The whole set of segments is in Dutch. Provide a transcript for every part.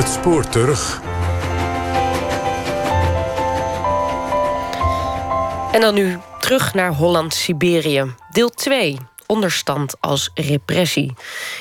Het spoor terug. En dan nu terug naar Holland-Siberië. Deel 2 onderstand als repressie.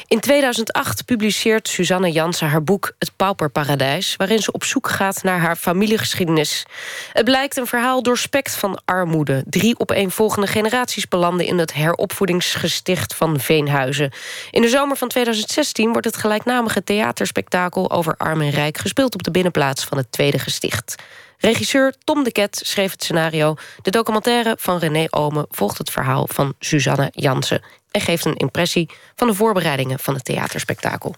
In 2008 publiceert Suzanne Jansen haar boek Het Pauperparadijs... waarin ze op zoek gaat naar haar familiegeschiedenis. Het blijkt een verhaal doorspekt van armoede. Drie opeenvolgende generaties belanden in het heropvoedingsgesticht van Veenhuizen. In de zomer van 2016 wordt het gelijknamige theaterspektakel... over arm en rijk gespeeld op de binnenplaats van het tweede gesticht. Regisseur Tom de Ket schreef het scenario. De documentaire van René Omen volgt het verhaal van Suzanne Jansen... en geeft een impressie van de voorbereidingen van het theaterspektakel.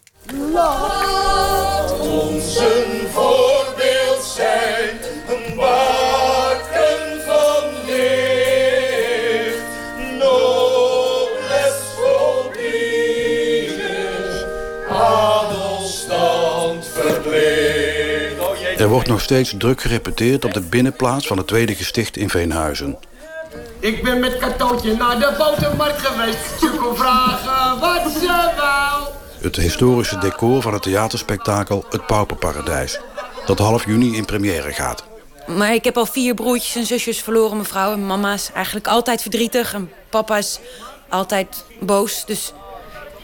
Er wordt nog steeds druk gerepeteerd op de binnenplaats van het tweede gesticht in Veenhuizen. Ik ben met katootje naar de botermarkt geweest. Ze kon vragen wat ze wou. Het historische decor van het theaterspektakel Het Pauperparadijs. Dat half juni in première gaat. Maar ik heb al vier broertjes en zusjes verloren, mevrouw. En mama is eigenlijk altijd verdrietig. En papa is altijd boos. Dus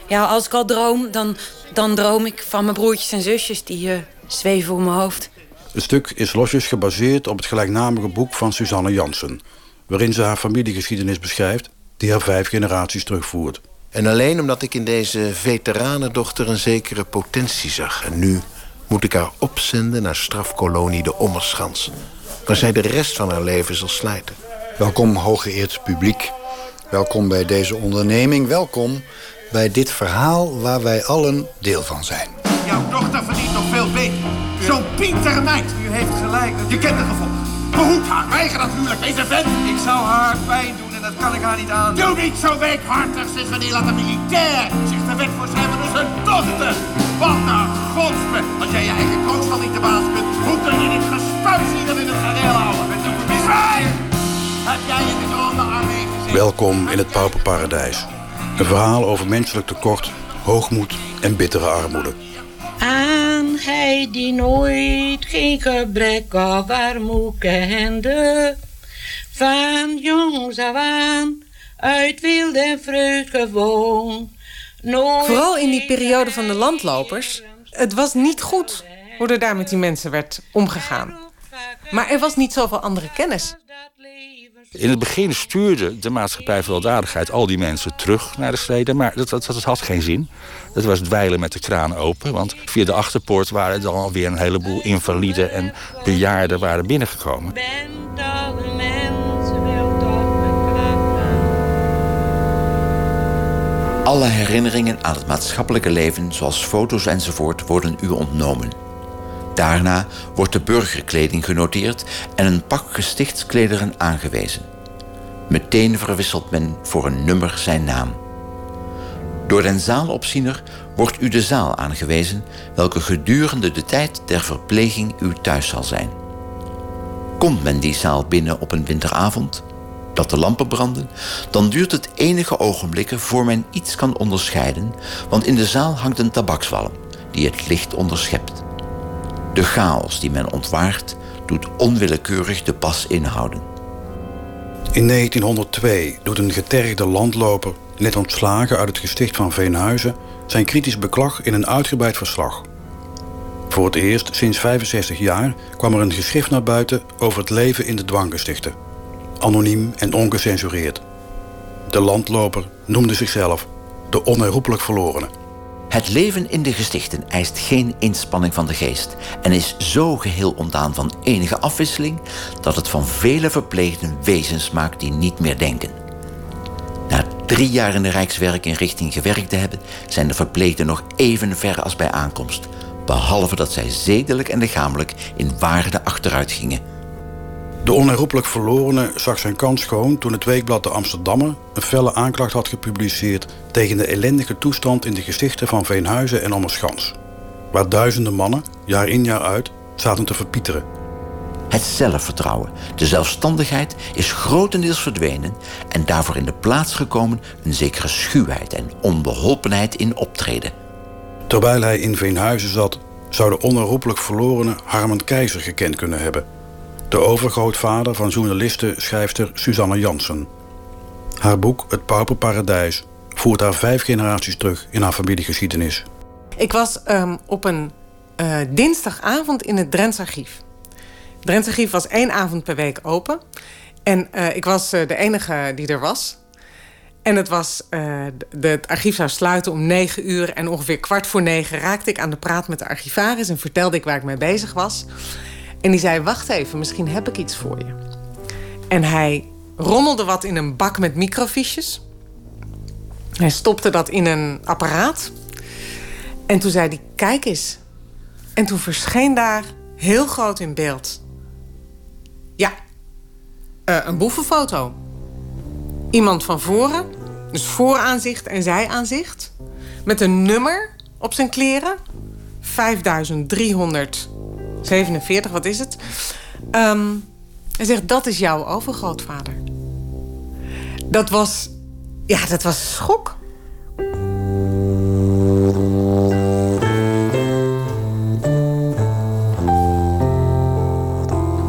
ja, als ik al droom, dan, dan droom ik van mijn broertjes en zusjes... die eh, zweven om mijn hoofd. Het stuk is losjes gebaseerd op het gelijknamige boek van Suzanne Jansen... waarin ze haar familiegeschiedenis beschrijft... die haar vijf generaties terugvoert. En alleen omdat ik in deze veteranendochter een zekere potentie zag. En nu moet ik haar opzenden naar strafkolonie de Ommerschans... waar zij de rest van haar leven zal slijten. Welkom, hooggeëerd publiek. Welkom bij deze onderneming. Welkom bij dit verhaal waar wij allen deel van zijn. Jouw dochter verdient nog. Zo'n pintere meid. U heeft gelijk. Je kent het gevolg. Behoed haar. Weiger dat huwelijk. Deze vent. Ik zou haar pijn doen en dat kan ik haar niet aan. Doe niet zo weekhartig. Zeg wanneer laat een militair zich de weg voor zijn door zijn dochter. Wat een godspe. Als jij je eigen kroonstal niet de baas kunt, hoe kun je dit gespuis hier dan in het gareel houden? Met de Zwijg! Heb jij in de grande armee gezeten? Welkom in het Pauperparadijs. Een verhaal over menselijk tekort, hoogmoed en bittere armoede. Aan hij die nooit geen gebrek of armoe kende. Van jongs af aan, uit wilde en vreugd gewoon. Nooit Vooral in die periode van de landlopers. Het was niet goed hoe er daar met die mensen werd omgegaan. Maar er was niet zoveel andere kennis. In het begin stuurde de maatschappij weldadigheid al die mensen terug naar de steden. Maar dat, dat, dat had geen zin. Dat was dweilen met de kraan open. Want via de achterpoort waren dan alweer een heleboel invaliden en bejaarden waren binnengekomen. Alle herinneringen aan het maatschappelijke leven, zoals foto's enzovoort, worden u ontnomen. Daarna wordt de burgerkleding genoteerd en een pak gestichtsklederen aangewezen. Meteen verwisselt men voor een nummer zijn naam. Door den zaalopziener wordt u de zaal aangewezen, welke gedurende de tijd der verpleging uw thuis zal zijn. Komt men die zaal binnen op een winteravond, dat de lampen branden, dan duurt het enige ogenblikken voor men iets kan onderscheiden, want in de zaal hangt een tabakswalm die het licht onderschept. De chaos die men ontwaart, doet onwillekeurig de pas inhouden. In 1902 doet een getergde landloper, net ontslagen uit het gesticht van Veenhuizen, zijn kritisch beklag in een uitgebreid verslag. Voor het eerst sinds 65 jaar kwam er een geschrift naar buiten over het leven in de dwanggestichten. Anoniem en ongecensureerd. De landloper noemde zichzelf de onherroepelijk verlorene. Het leven in de gestichten eist geen inspanning van de geest en is zo geheel ontdaan van enige afwisseling dat het van vele verpleegden wezens maakt die niet meer denken. Na drie jaar in de Rijkswerkinrichting gewerkt te hebben, zijn de verpleegden nog even ver als bij aankomst, behalve dat zij zedelijk en lichamelijk in waarde achteruit gingen. De onherroepelijk verlorene zag zijn kans schoon toen het weekblad De Amsterdammer een felle aanklacht had gepubliceerd tegen de ellendige toestand in de gestichten van Veenhuizen en Ommerschans, waar duizenden mannen, jaar in jaar uit, zaten te verpieteren. Het zelfvertrouwen, de zelfstandigheid is grotendeels verdwenen en daarvoor in de plaats gekomen een zekere schuwheid en onbeholpenheid in optreden. Terwijl hij in Veenhuizen zat, zou de onherroepelijk verlorene Harmen Keizer gekend kunnen hebben. De overgrootvader van journaliste-schrijfster Susanne Jansen. Haar boek Het Pauperparadijs voert haar vijf generaties terug in haar familiegeschiedenis. Ik was um, op een uh, dinsdagavond in het Drents Archief. Het Archief was één avond per week open. En uh, ik was uh, de enige die er was. En het, was, het archief zou sluiten om negen uur. En ongeveer kwart voor negen raakte ik aan de praat met de archivaris... en vertelde ik waar ik mee bezig was. En die zei, wacht even, misschien heb ik iets voor je. En hij rommelde wat in een bak met microfiches. Hij stopte dat in een apparaat. En toen zei hij, kijk eens. En toen verscheen daar heel groot in beeld... Ja, uh, een boevenfoto. Iemand van voren, dus vooraanzicht en zijaanzicht... met een nummer op zijn kleren. 5347, wat is het? Um, hij zegt, dat is jouw overgrootvader. Dat was... Ja, dat was schok.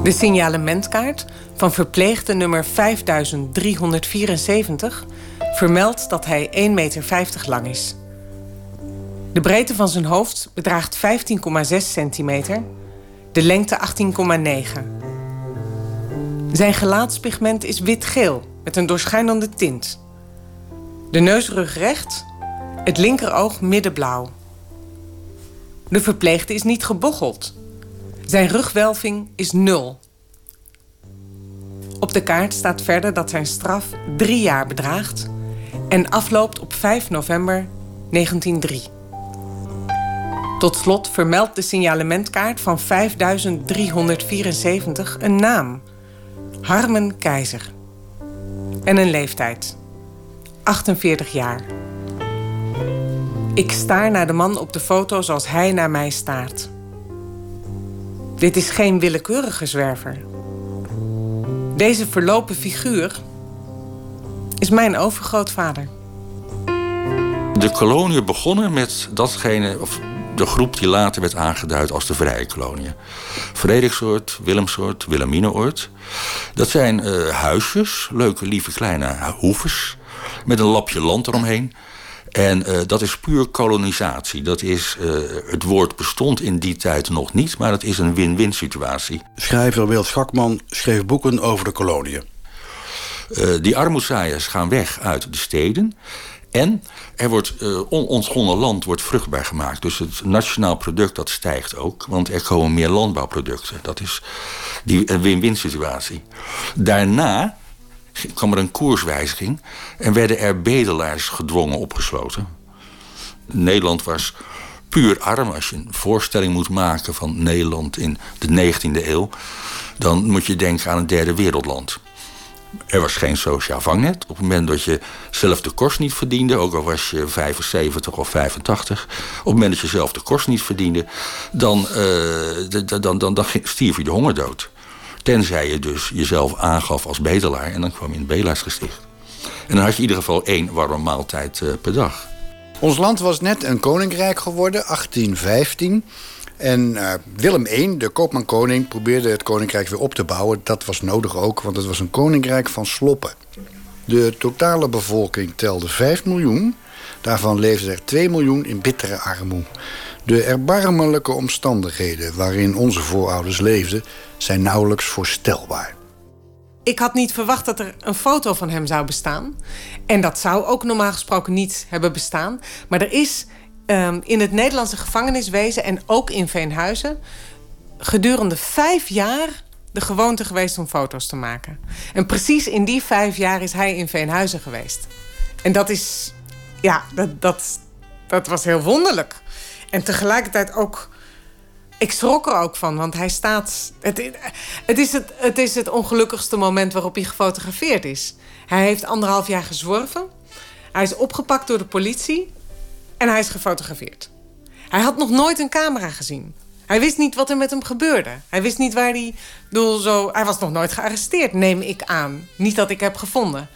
De signalementkaart van verpleegde nummer 5374 vermeldt dat hij 1,50 meter lang is. De breedte van zijn hoofd bedraagt 15,6 centimeter, de lengte 18,9. Zijn gelaatspigment is wit-geel met een doorschijnende tint. De neusrug recht, het linkeroog middenblauw. De verpleegde is niet gebocheld. Zijn rugwelving is nul. Op de kaart staat verder dat zijn straf drie jaar bedraagt en afloopt op 5 november 1903. Tot slot vermeldt de signalementkaart van 5374 een naam: Harmen Keizer. En een leeftijd: 48 jaar. Ik staar naar de man op de foto zoals hij naar mij staart. Dit is geen willekeurige zwerver. Deze verlopen figuur is mijn overgrootvader. De kolonie begonnen met datgene, of de groep die later werd aangeduid als de Vrije Kolonie. Frederiksoord, Willemsoord, Wilhelminaoord. Dat zijn uh, huisjes, leuke, lieve kleine hoeves... met een lapje land eromheen. En uh, dat is puur kolonisatie. Dat is, uh, het woord bestond in die tijd nog niet, maar het is een win-win situatie. Schrijver Wil Schakman schreef boeken over de koloniën. Uh, die armoedzaaiers gaan weg uit de steden. En er wordt uh, onontgonnen land wordt vruchtbaar gemaakt. Dus het nationaal product dat stijgt ook. Want er komen meer landbouwproducten. Dat is die win-win situatie. Daarna kwam er een koerswijziging en werden er bedelaars gedwongen opgesloten. Nederland was puur arm. Als je een voorstelling moet maken van Nederland in de 19e eeuw, dan moet je denken aan een derde wereldland. Er was geen sociaal vangnet. Op het moment dat je zelf de kost niet verdiende, ook al was je 75 of 85, op het moment dat je zelf de kost niet verdiende, dan, uh, dan, dan, dan, dan stierf je de hongerdood. Tenzij je dus jezelf aangaf als bedelaar. En dan kwam je in het bedelaarsgesticht. En dan had je in ieder geval één warme maaltijd uh, per dag. Ons land was net een koninkrijk geworden, 1815. En uh, Willem I, de koopman-koning, probeerde het koninkrijk weer op te bouwen. Dat was nodig ook, want het was een koninkrijk van sloppen. De totale bevolking telde 5 miljoen. Daarvan leefden er 2 miljoen in bittere armoede. De erbarmelijke omstandigheden waarin onze voorouders leefden... zijn nauwelijks voorstelbaar. Ik had niet verwacht dat er een foto van hem zou bestaan. En dat zou ook normaal gesproken niet hebben bestaan. Maar er is um, in het Nederlandse gevangeniswezen en ook in Veenhuizen... gedurende vijf jaar de gewoonte geweest om foto's te maken. En precies in die vijf jaar is hij in Veenhuizen geweest. En dat is... Ja, dat, dat, dat was heel wonderlijk. En tegelijkertijd ook. Ik schrok er ook van, want hij staat. Het, het, is het, het is het ongelukkigste moment waarop hij gefotografeerd is. Hij heeft anderhalf jaar gezworven. Hij is opgepakt door de politie. En hij is gefotografeerd. Hij had nog nooit een camera gezien. Hij wist niet wat er met hem gebeurde. Hij wist niet waar hij. Bedoel, zo, hij was nog nooit gearresteerd, neem ik aan. Niet dat ik heb gevonden.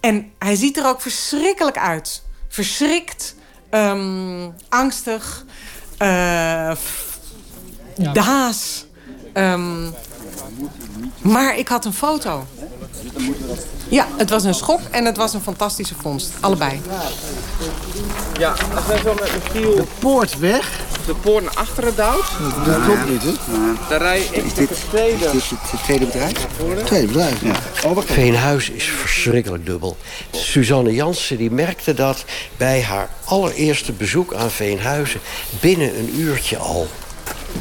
En hij ziet er ook verschrikkelijk uit. Verschrikt, um, angstig. eh, Daas. Ehm, maar ik had een foto. Ja, het was een schok en het was een fantastische vondst. Allebei. Ja, als wij zo met Michiel De poort weg. de poort naar achteren duwt... Dat klopt niet, hè? dan rij ik met de tweede... Is dit het tweede bedrijf? Tweede bedrijf, ja. Oh. Veenhuis is verschrikkelijk dubbel. Suzanne Jansen die merkte dat bij haar allereerste bezoek aan Veenhuizen... binnen een uurtje al.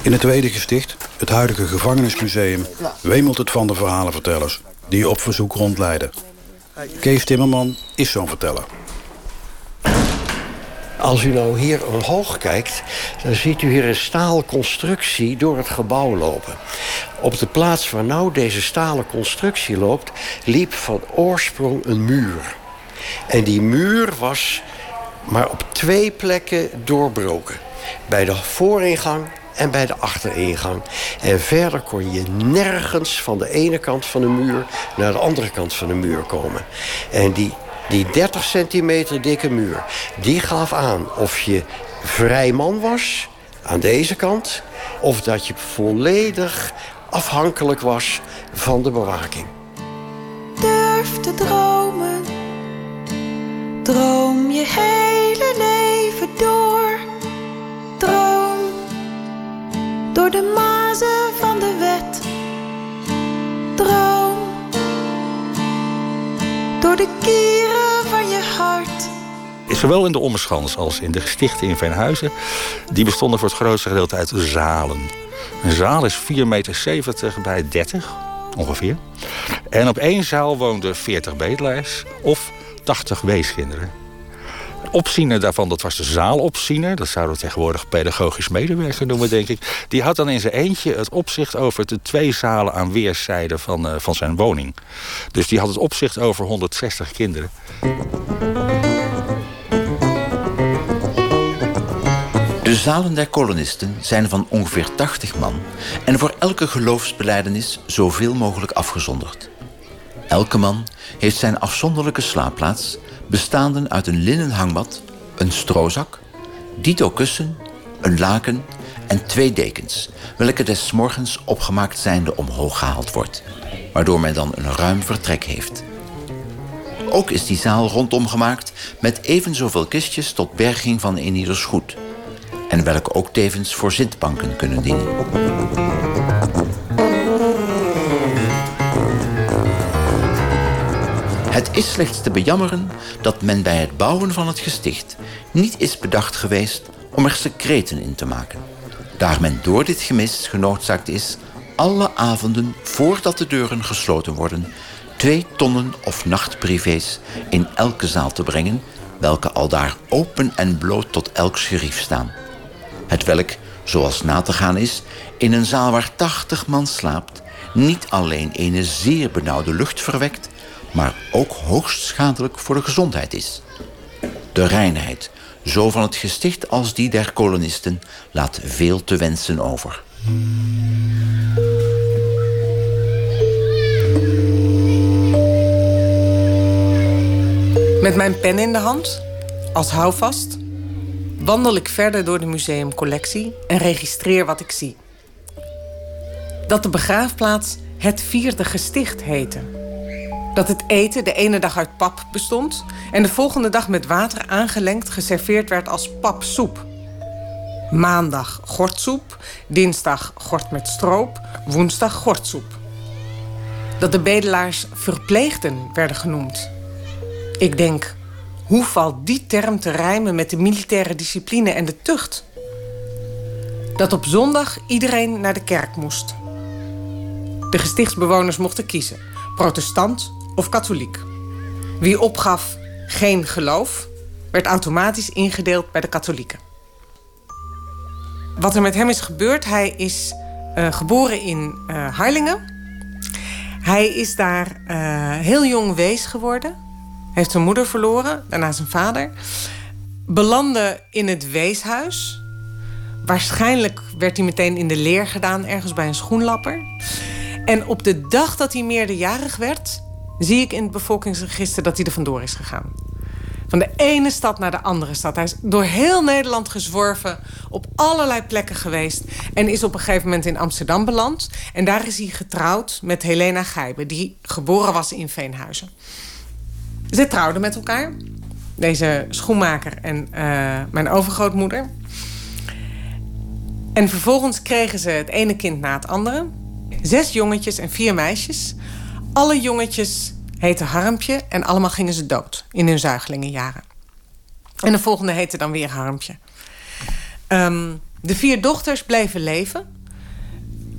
In het tweede gesticht, het huidige gevangenismuseum... wemelt het van de verhalenvertellers... die op verzoek rondleiden. Kees Timmerman is zo'n verteller. Als u nou hier omhoog kijkt, dan ziet u hier een staalconstructie door het gebouw lopen. Op de plaats waar nou deze stalen constructie loopt, liep van oorsprong een muur. En die muur was maar op twee plekken doorbroken. Bij de vooringang en bij de achteringang. En verder kon je nergens van de ene kant van de muur naar de andere kant van de muur komen. En die, die 30 centimeter dikke muur, die gaf aan of je vrij man was aan deze kant, of dat je volledig afhankelijk was van de bewaking. Durf te dromen. Droom je hele leven door. Door de mazen van de wet. Droom door de kieren van je hart. Zowel in de Ommerschans als in de gestichten in Veenhuizen... die bestonden voor het grootste gedeelte uit zalen. Een zaal is 4,70 meter bij 30, ongeveer. En op één zaal woonden 40 bedelaars of 80 weeskinderen. Opziener daarvan, dat was de zaalopziener. Dat zouden we tegenwoordig pedagogisch medewerker noemen, denk ik. Die had dan in zijn eentje het opzicht over de twee zalen aan weerszijden van, eh, van zijn woning. Dus die had het opzicht over 160 kinderen. De zalen der kolonisten zijn van ongeveer 80 man en voor elke geloofsbeleidenis zoveel mogelijk afgezonderd. Elke man heeft zijn afzonderlijke slaapplaats, bestaande uit een linnen hangmat, een stroozak, dito kussen, een laken en twee dekens, welke des morgens opgemaakt zijnde omhoog gehaald wordt, waardoor men dan een ruim vertrek heeft. Ook is die zaal rondom gemaakt met even zoveel kistjes tot berging van een ieders goed, en welke ook tevens voor zitbanken kunnen dienen. Het is slechts te bejammeren dat men bij het bouwen van het gesticht niet is bedacht geweest om er secreten in te maken. Daar men door dit gemis genoodzaakt is alle avonden voordat de deuren gesloten worden twee tonnen of nachtprivés in elke zaal te brengen, welke aldaar open en bloot tot elk scherief staan. Het welk, zoals na te gaan is, in een zaal waar 80 man slaapt, niet alleen een zeer benauwde lucht verwekt, maar ook hoogst schadelijk voor de gezondheid is. De reinheid, zo van het gesticht als die der kolonisten, laat veel te wensen over. Met mijn pen in de hand, als houvast, wandel ik verder door de museumcollectie en registreer wat ik zie. Dat de begraafplaats het vierde gesticht heette. Dat het eten de ene dag uit pap bestond en de volgende dag met water aangelengd geserveerd werd als papsoep. Maandag gortsoep, dinsdag gort met stroop, woensdag gortsoep. Dat de bedelaars verpleegden werden genoemd. Ik denk, hoe valt die term te rijmen met de militaire discipline en de tucht? Dat op zondag iedereen naar de kerk moest. De gestichtsbewoners mochten kiezen, protestant of katholiek. Wie opgaf geen geloof, werd automatisch ingedeeld bij de katholieken. Wat er met hem is gebeurd, hij is uh, geboren in uh, Harlingen. Hij is daar uh, heel jong wees geworden. Heeft zijn moeder verloren, daarna zijn vader. Belandde in het weeshuis. Waarschijnlijk werd hij meteen in de leer gedaan, ergens bij een schoenlapper. En op de dag dat hij meerderjarig werd, zie ik in het bevolkingsregister dat hij er vandoor is gegaan. Van de ene stad naar de andere stad. Hij is door heel Nederland gezworven, op allerlei plekken geweest. En is op een gegeven moment in Amsterdam beland. En daar is hij getrouwd met Helena Gijben, die geboren was in Veenhuizen. Ze trouwden met elkaar. Deze schoenmaker en uh, mijn overgrootmoeder. En vervolgens kregen ze het ene kind na het andere. Zes jongetjes en vier meisjes. Alle jongetjes heten Harmpje en allemaal gingen ze dood in hun zuigelingenjaren. En de volgende heette dan weer Harmpje. Um, de vier dochters bleven leven.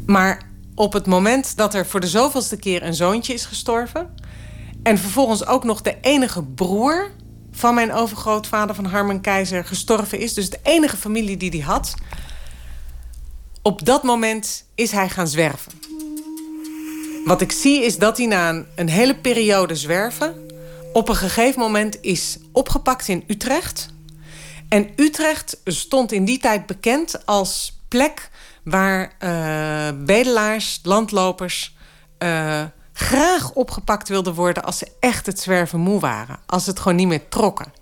Maar op het moment dat er voor de zoveelste keer een zoontje is gestorven... en vervolgens ook nog de enige broer van mijn overgrootvader van Harmen Keizer gestorven is... dus de enige familie die hij had... op dat moment is hij gaan zwerven. Wat ik zie is dat hij na een, hele periode zwerven... op een gegeven moment is opgepakt in Utrecht. En Utrecht stond in die tijd bekend als plek... waar uh, bedelaars, landlopers... Uh, graag opgepakt wilden worden als ze echt het zwerven moe waren. Als het gewoon niet meer trokken.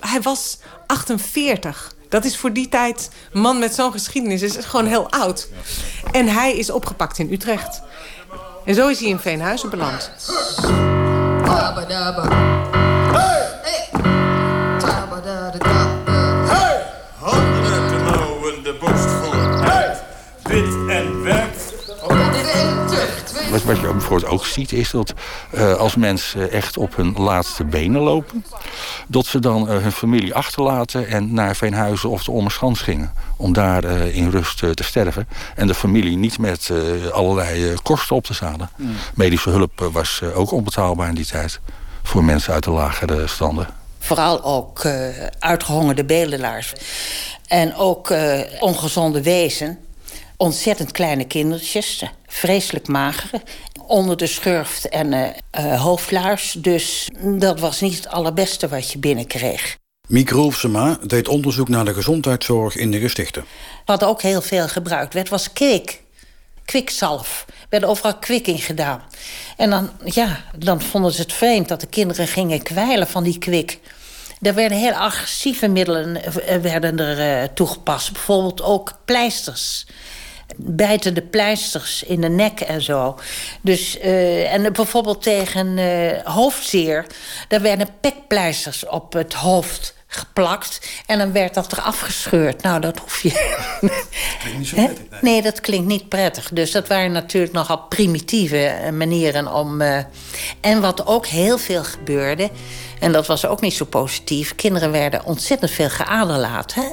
Hij was 48. Dat is voor die tijd, man met zo'n geschiedenis, is gewoon heel oud. En hij is opgepakt in Utrecht. En zo is hij in Veenhuizen beland. Wat, wat je bijvoorbeeld ook ziet is dat uh, als mensen echt op hun laatste benen lopen... dat ze dan uh, hun familie achterlaten en naar Veenhuizen of de Ommerschans gingen. Om daar uh, in rust te sterven. En de familie niet met allerlei kosten op te zadelen. Mm. Medische hulp was ook onbetaalbaar in die tijd. Voor mensen uit de lagere standen. Vooral ook uitgehongerde bedelaars. En ook ongezonde wezen ontzettend kleine kindertjes, vreselijk magere, onder de schurft en uh, uh, hoofdlaars. Dus dat was niet het allerbeste wat je binnenkreeg. Miek Rolfsema deed onderzoek naar de gezondheidszorg in de gestichten. Wat ook heel veel gebruikt werd, was kwik. Kwikzalf. Er werd overal kwik in gedaan. En dan, ja, dan vonden ze het vreemd dat de kinderen gingen kwijlen van die kwik. Er werden heel agressieve middelen werden er, uh, toegepast. Bijvoorbeeld ook pleisters bijtende pleisters in de nek en zo. Dus, uh, en bijvoorbeeld tegen uh, hoofdzeer... daar werden pekpleisters op het hoofd geplakt. En dan werd dat eraf gescheurd. Nou, dat hoef je... Klinkt niet zo prettig, nee. nee. dat klinkt niet prettig. Dus dat waren natuurlijk nogal primitieve eh, manieren om... Uh... en wat ook heel veel gebeurde... en dat was ook niet zo positief... kinderen werden ontzettend veel geaderlaat, hè?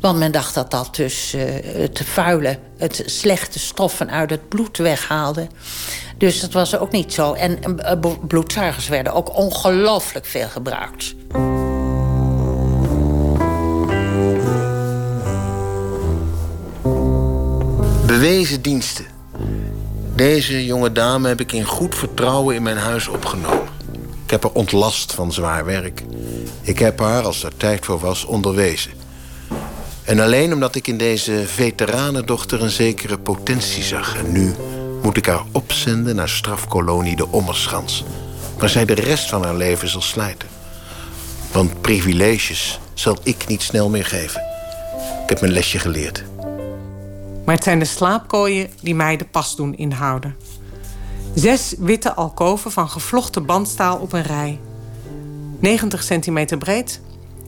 Want men dacht dat dat dus uh, het vuile, het slechte stoffen uit het bloed weghaalde. Dus dat was ook niet zo. En uh, bloedzuigers werden ook ongelooflijk veel gebruikt. Bewezen diensten. Deze jonge dame heb ik in goed vertrouwen in mijn huis opgenomen. Ik heb haar ontlast van zwaar werk. Ik heb haar, als er tijd voor was, onderwezen. En alleen omdat ik in deze veteranendochter een zekere potentie zag. En nu moet ik haar opzenden naar strafkolonie de Ommerschans. Waar zij de rest van haar leven zal slijten. Want privileges zal ik niet snel meer geven. Ik heb mijn lesje geleerd. Maar het zijn de slaapkooien die mij de pas doen inhouden. Zes witte alkoven van gevlochten bandstaal op een rij. 90 centimeter breed,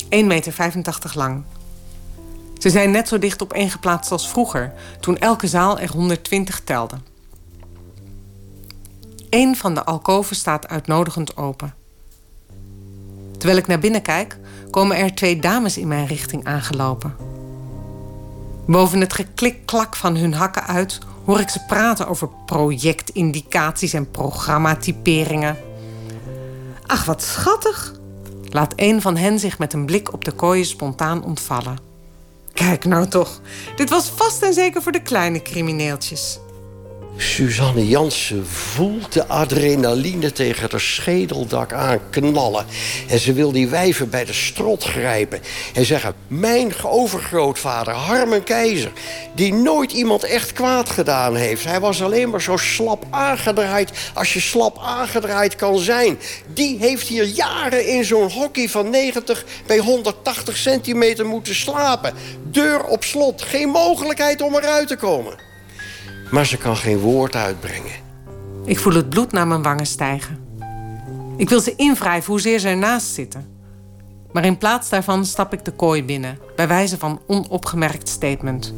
1,85 meter lang. Ze zijn net zo dicht opeengeplaatst als vroeger, toen elke zaal er 120 telde. Eén van de alkoven staat uitnodigend open. Terwijl ik naar binnen kijk, komen er twee dames in mijn richting aangelopen. Boven het geklik-klak van hun hakken uit hoor ik ze praten over projectindicaties en programmatyperingen. Ach, wat schattig! Laat een van hen zich met een blik op de kooien spontaan ontvallen. Kijk nou toch, dit was vast en zeker voor de kleine crimineeltjes. Suzanne Jansen voelt de adrenaline tegen haar schedeldak aanknallen. En ze wil die wijven bij de strot grijpen. En zeggen, mijn overgrootvader Harmen Keizer... die nooit iemand echt kwaad gedaan heeft. Hij was alleen maar zo slap aangedraaid als je slap aangedraaid kan zijn. Die heeft hier jaren in zo'n hockey van 90 bij 180 centimeter moeten slapen. Deur op slot, geen mogelijkheid om eruit te komen maar ze kan geen woord uitbrengen. Ik voel het bloed naar mijn wangen stijgen. Ik wil ze invrijven hoezeer ze ernaast zitten. Maar in plaats daarvan stap ik de kooi binnen, bij wijze van onopgemerkt statement.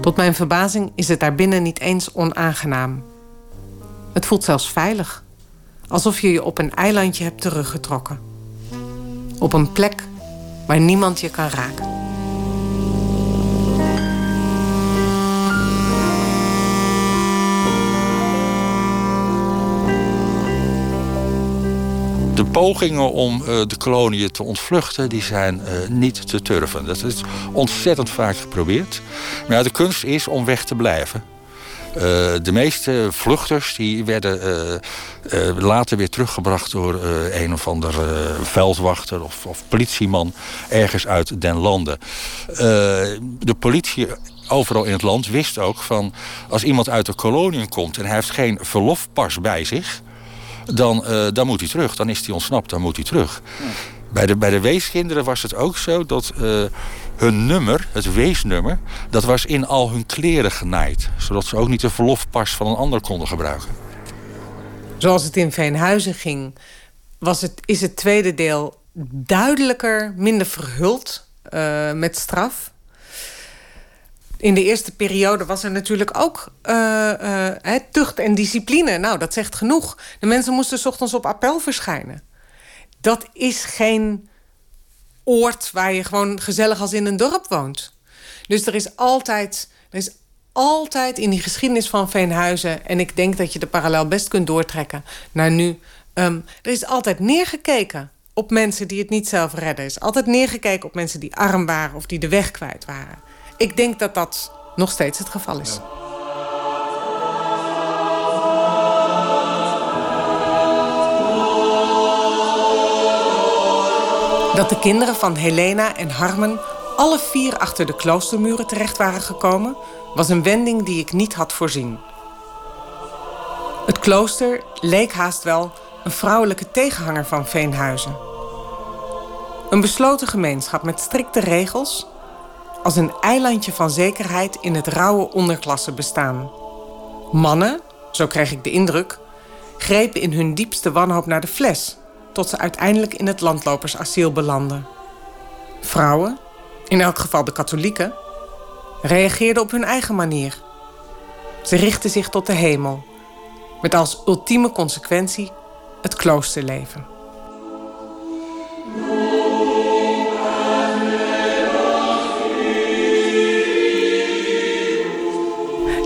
Tot mijn verbazing is het daarbinnen niet eens onaangenaam. Het voelt zelfs veilig, alsof je je op een eilandje hebt teruggetrokken. Op een plek waar niemand je kan raken. Pogingen om uh, de koloniën te ontvluchten, die zijn uh, niet te turven. Dat is ontzettend vaak geprobeerd. Maar ja, de kunst is om weg te blijven. Uh, de meeste vluchters die werden later weer teruggebracht door een of ander veldwachter of, of, politieman ergens uit den landen. de politie overal in het land wist ook van als iemand uit de koloniën komt en hij heeft geen verlofpas bij zich, dan, uh, dan moet hij terug. Dan is hij ontsnapt, dan moet hij terug. Bij, de, bij de weeskinderen was het ook zo dat uh, hun nummer, het weesnummer... dat was in al hun kleren genaaid. Zodat ze ook niet de verlofpas van een ander konden gebruiken. Zoals het in Veenhuizen ging... Was het, is het tweede deel duidelijker, minder verhuld uh, met straf in de eerste periode was er natuurlijk ook uh, uh, tucht en discipline. Nou, dat zegt genoeg. De mensen moesten s ochtends op appel verschijnen. Dat is geen oord waar je gewoon gezellig als in een dorp woont. Dus er is altijd, er is altijd in die geschiedenis van Veenhuizen... en ik denk dat je de parallel best kunt doortrekken naar nu... Um, er is altijd neergekeken op mensen die het niet zelf redden. Er is altijd neergekeken op mensen die arm waren... of die de weg kwijt waren. Ik denk dat dat nog steeds het geval is. Dat de kinderen van Helena en Harmen alle vier achter de kloostermuren terecht waren gekomen, was een wending die ik niet had voorzien. Het klooster leek haast wel een vrouwelijke tegenhanger van Veenhuizen. Een besloten gemeenschap met strikte regels als een eilandje van zekerheid in het rauwe onderklasse bestaan. Mannen, zo kreeg ik de indruk, grepen in hun diepste wanhoop naar de fles, tot ze uiteindelijk in het landlopersasiel belanden. Vrouwen, in elk geval de katholieken, reageerden op hun eigen manier. Ze richtten zich tot de hemel, met als ultieme consequentie het kloosterleven.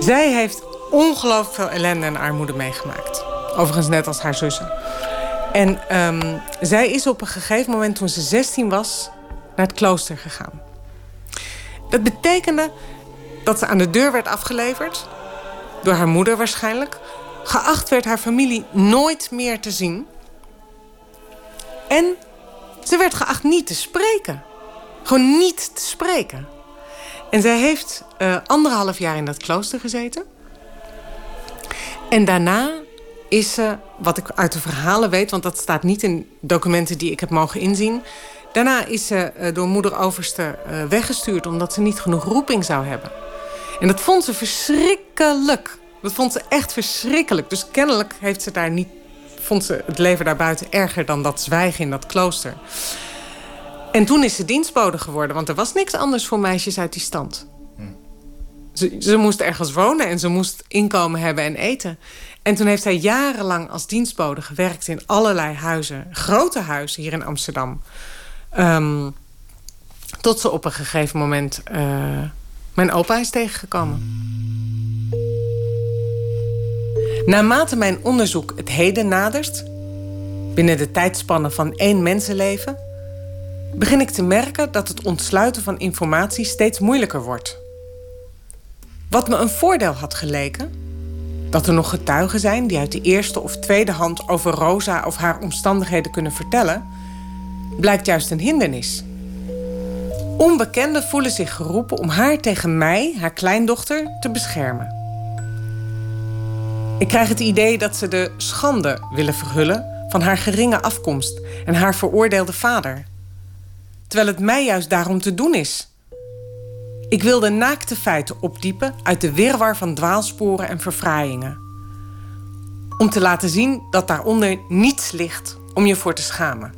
Zij heeft ongelooflijk veel ellende en armoede meegemaakt. Overigens net als haar zussen. En um, zij is op een gegeven moment, toen ze 16 was, naar het klooster gegaan. Dat betekende dat ze aan de deur werd afgeleverd. Door haar moeder waarschijnlijk. Geacht werd haar familie nooit meer te zien. En ze werd geacht niet te spreken. Gewoon niet te spreken. En zij heeft uh, anderhalf jaar in dat klooster gezeten. En daarna is ze, wat ik uit de verhalen weet... want dat staat niet in documenten die ik heb mogen inzien... daarna is ze uh, door moeder Overste uh, weggestuurd... omdat ze niet genoeg roeping zou hebben. En dat vond ze verschrikkelijk. Dat vond ze echt verschrikkelijk. Dus kennelijk heeft ze daar niet, vond ze het leven daarbuiten erger... dan dat zwijgen in dat klooster. En toen is ze dienstbode geworden, want er was niks anders voor meisjes uit die stand. Ze, ze moest ergens wonen en ze moest inkomen hebben en eten. En toen heeft zij jarenlang als dienstbode gewerkt in allerlei huizen. Grote huizen hier in Amsterdam. Um, tot ze op een gegeven moment uh, mijn opa is tegengekomen. Naarmate mijn onderzoek het heden nadert... binnen de tijdspanne van één mensenleven begin ik te merken dat het ontsluiten van informatie steeds moeilijker wordt. Wat me een voordeel had geleken, dat er nog getuigen zijn die uit de eerste of tweede hand over Rosa of haar omstandigheden kunnen vertellen, blijkt juist een hindernis. Onbekenden voelen zich geroepen om haar tegen mij, haar kleindochter, te beschermen. Ik krijg het idee dat ze de schande willen verhullen van haar geringe afkomst en haar veroordeelde vader. Terwijl het mij juist daarom te doen is. Ik wil de naakte feiten opdiepen uit de wirwar van dwaalsporen en verfraaiingen. Om te laten zien dat daaronder niets ligt om je voor te schamen.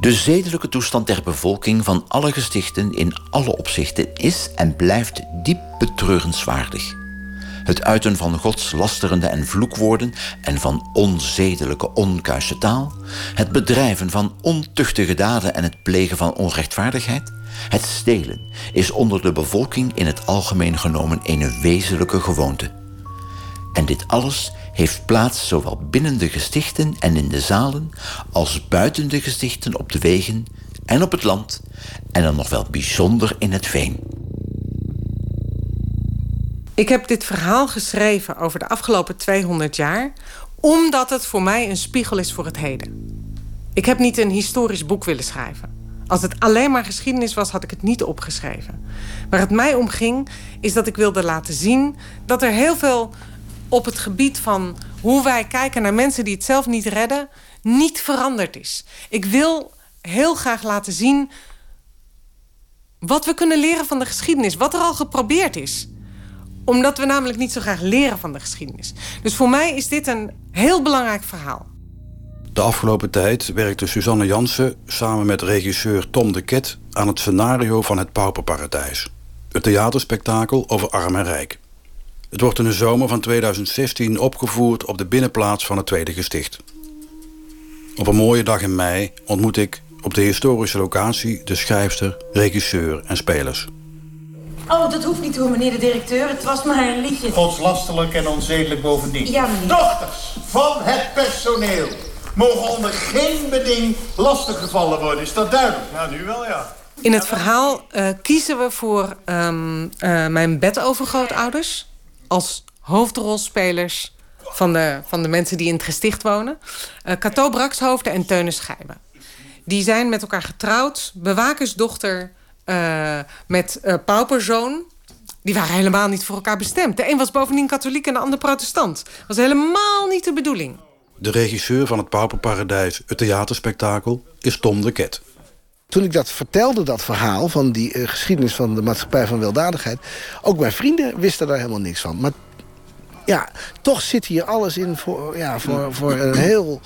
De zedelijke toestand der bevolking van alle gestichten in alle opzichten is en blijft diep betreurenswaardig. Het uiten van godslasterende en vloekwoorden en van onzedelijke, onkuise taal, het bedrijven van ontuchtige daden en het plegen van onrechtvaardigheid, het stelen is onder de bevolking in het algemeen genomen een wezenlijke gewoonte. En dit alles heeft plaats zowel binnen de gestichten en in de zalen als buiten de gestichten op de wegen en op het land en dan nog wel bijzonder in het veen. Ik heb dit verhaal geschreven over de afgelopen 200 jaar omdat het voor mij een spiegel is voor het heden. Ik heb niet een historisch boek willen schrijven. Als het alleen maar geschiedenis was, had ik het niet opgeschreven. Waar het mij om ging, is dat ik wilde laten zien dat er heel veel op het gebied van hoe wij kijken naar mensen die het zelf niet redden, niet veranderd is. Ik wil heel graag laten zien wat we kunnen leren van de geschiedenis, wat er al geprobeerd is omdat we namelijk niet zo graag leren van de geschiedenis. Dus voor mij is dit een heel belangrijk verhaal. De afgelopen tijd werkte Suzanne Jansen samen met regisseur Tom de Ket aan het scenario van Het Pauperparadijs. Het theaterspektakel over arm en rijk. Het wordt in de zomer van 2016 opgevoerd op de binnenplaats van het Tweede Gesticht. Op een mooie dag in mei ontmoet ik op de historische locatie de schrijfster, regisseur en spelers. Oh, dat hoeft niet hoor, meneer de directeur. Het was maar een liedje. Godslastelijk en onzedelijk bovendien. Ja, meneer. Dochters van het personeel mogen onder geen beding lastiggevallen worden. Is dat duidelijk? Ja, nu wel, ja. In het verhaal uh, kiezen we voor um, uh, mijn bedovergrootouders als hoofdrolspelers van de, van de mensen die in het gesticht wonen. Uh, Cato Brakshoofden en Teune Schijben. Die zijn met elkaar getrouwd, bewakersdochter uh, met uh, pauperzoon. Die waren helemaal niet voor elkaar bestemd. De een was bovendien katholiek en de ander protestant. Dat was helemaal niet de bedoeling. De regisseur van het Pauperparadijs, het theaterspektakel, is Tom de Ket. Toen ik dat vertelde, dat verhaal van die uh, geschiedenis van de maatschappij van weldadigheid... ook mijn vrienden wisten daar helemaal niks van. Maar ja, toch zit hier alles in voor, ja, voor, voor een heel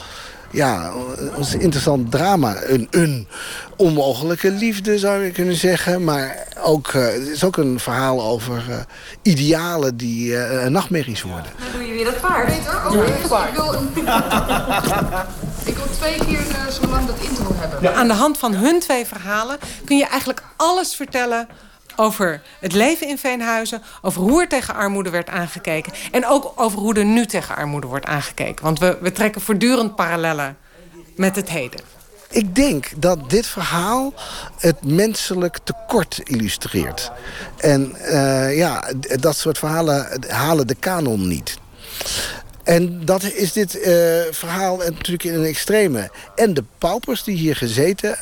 ja, een interessant drama. Een, een onmogelijke liefde zou je kunnen zeggen. Maar ook, uh, het is ook een verhaal over uh, idealen die uh, nachtmerries worden. Dan doe je weer dat paard. Peter, oh, ja. ik, wil een... ik wil twee keer zo lang dat intro hebben. Ja. Aan de hand van hun twee verhalen kun je eigenlijk alles vertellen over het leven in Veenhuizen, over hoe er tegen armoede werd aangekeken en ook over hoe er nu tegen armoede wordt aangekeken. Want we, we trekken voortdurend parallellen met het heden. Ik denk dat dit verhaal het menselijk tekort illustreert. En uh, ja, dat soort verhalen halen de kanon niet. En dat is dit uh, verhaal natuurlijk in een extreme. En de paupers die hier gezeten uh,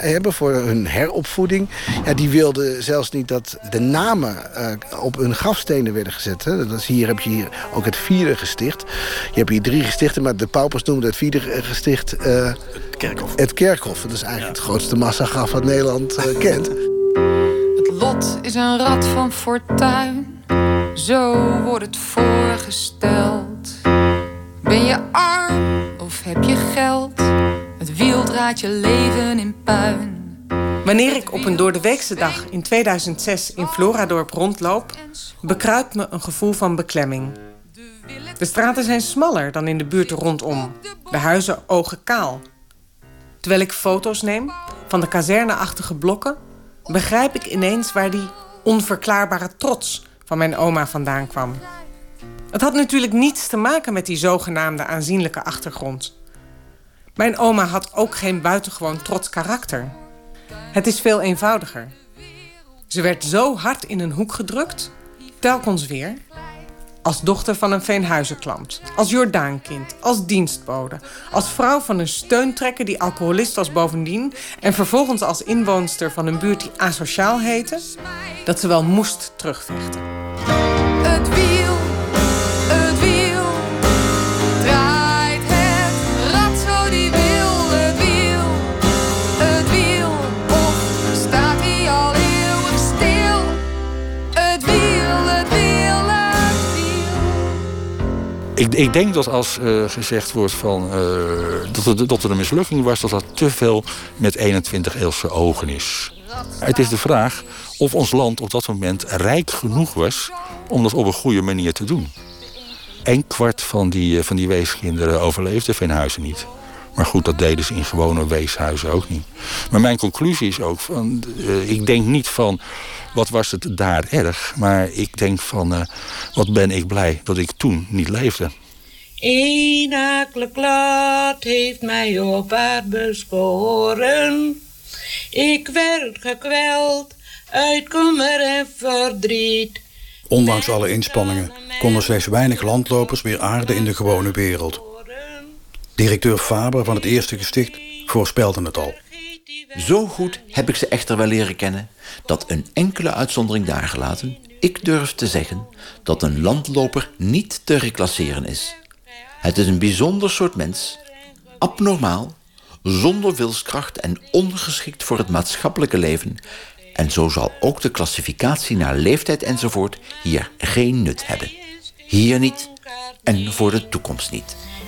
hebben voor hun heropvoeding... Ja, die wilden zelfs niet dat de namen uh, op hun grafstenen werden gezet. Hè. Dat is hier heb je hier ook het vierde gesticht. Je hebt hier drie gestichten, maar de paupers noemden het vierde gesticht... het kerkhof. Het kerkhof. Dat is eigenlijk het grootste massagraf wat Nederland kent. Het lot is een rad van fortuin. Zo wordt het voorgesteld. Ben je arm of heb je geld? Het wiel draait je leven in puin. Wanneer ik op een doordeweekse dag in 2006 in Floradorp rondloop, bekruipt me een gevoel van beklemming. De straten zijn smaller dan in de buurt rondom, de huizen ogen kaal. Terwijl ik foto's neem van de kazerneachtige blokken, begrijp ik ineens waar die onverklaarbare trots van mijn oma vandaan kwam. Het had natuurlijk niets te maken met die zogenaamde aanzienlijke achtergrond. Mijn oma had ook geen buitengewoon trots karakter. Het is veel eenvoudiger. Ze werd zo hard in een hoek gedrukt, telkens weer. Als dochter van een Veenhuizenklant, als Jordaankind, als dienstbode... als vrouw van een steuntrekker die alcoholist was bovendien... en vervolgens als inwoonster van een buurt die asociaal heette... dat ze wel moest terugvechten. Ik, ik denk dat als eh, gezegd wordt van, eh, dat, het, dat er een mislukking was... dat dat te veel met 21-eeuwse ogen is. Het is de vraag of ons land op dat moment rijk genoeg was... om dat op een goede manier te doen. Een kwart van die, eh, van die weeskinderen overleefde Veenhuizen niet. Maar goed, dat deden ze in gewone weeshuizen ook niet. Maar mijn conclusie is ook van... ik denk niet van, wat was het daar erg? Maar ik denk van, eh, wat ben ik blij dat ik toen niet leefde. Een akelig lot heeft mij op haar besporen. Ik werd gekweld uit kommer en verdriet. Ondanks alle inspanningen konden slechts weinig landlopers weer aarden in de gewone wereld. Directeur Faber van het eerste gesticht voorspelde het al. Zo goed heb ik ze echter wel leren kennen dat een enkele uitzondering daargelaten, ik durf te zeggen dat een landloper niet te reclasseren is. Het is een bijzonder soort mens, abnormaal, zonder wilskracht en ongeschikt voor het maatschappelijke leven. En zo zal ook de klassificatie naar leeftijd enzovoort hier geen nut hebben. Hier niet en voor de toekomst niet.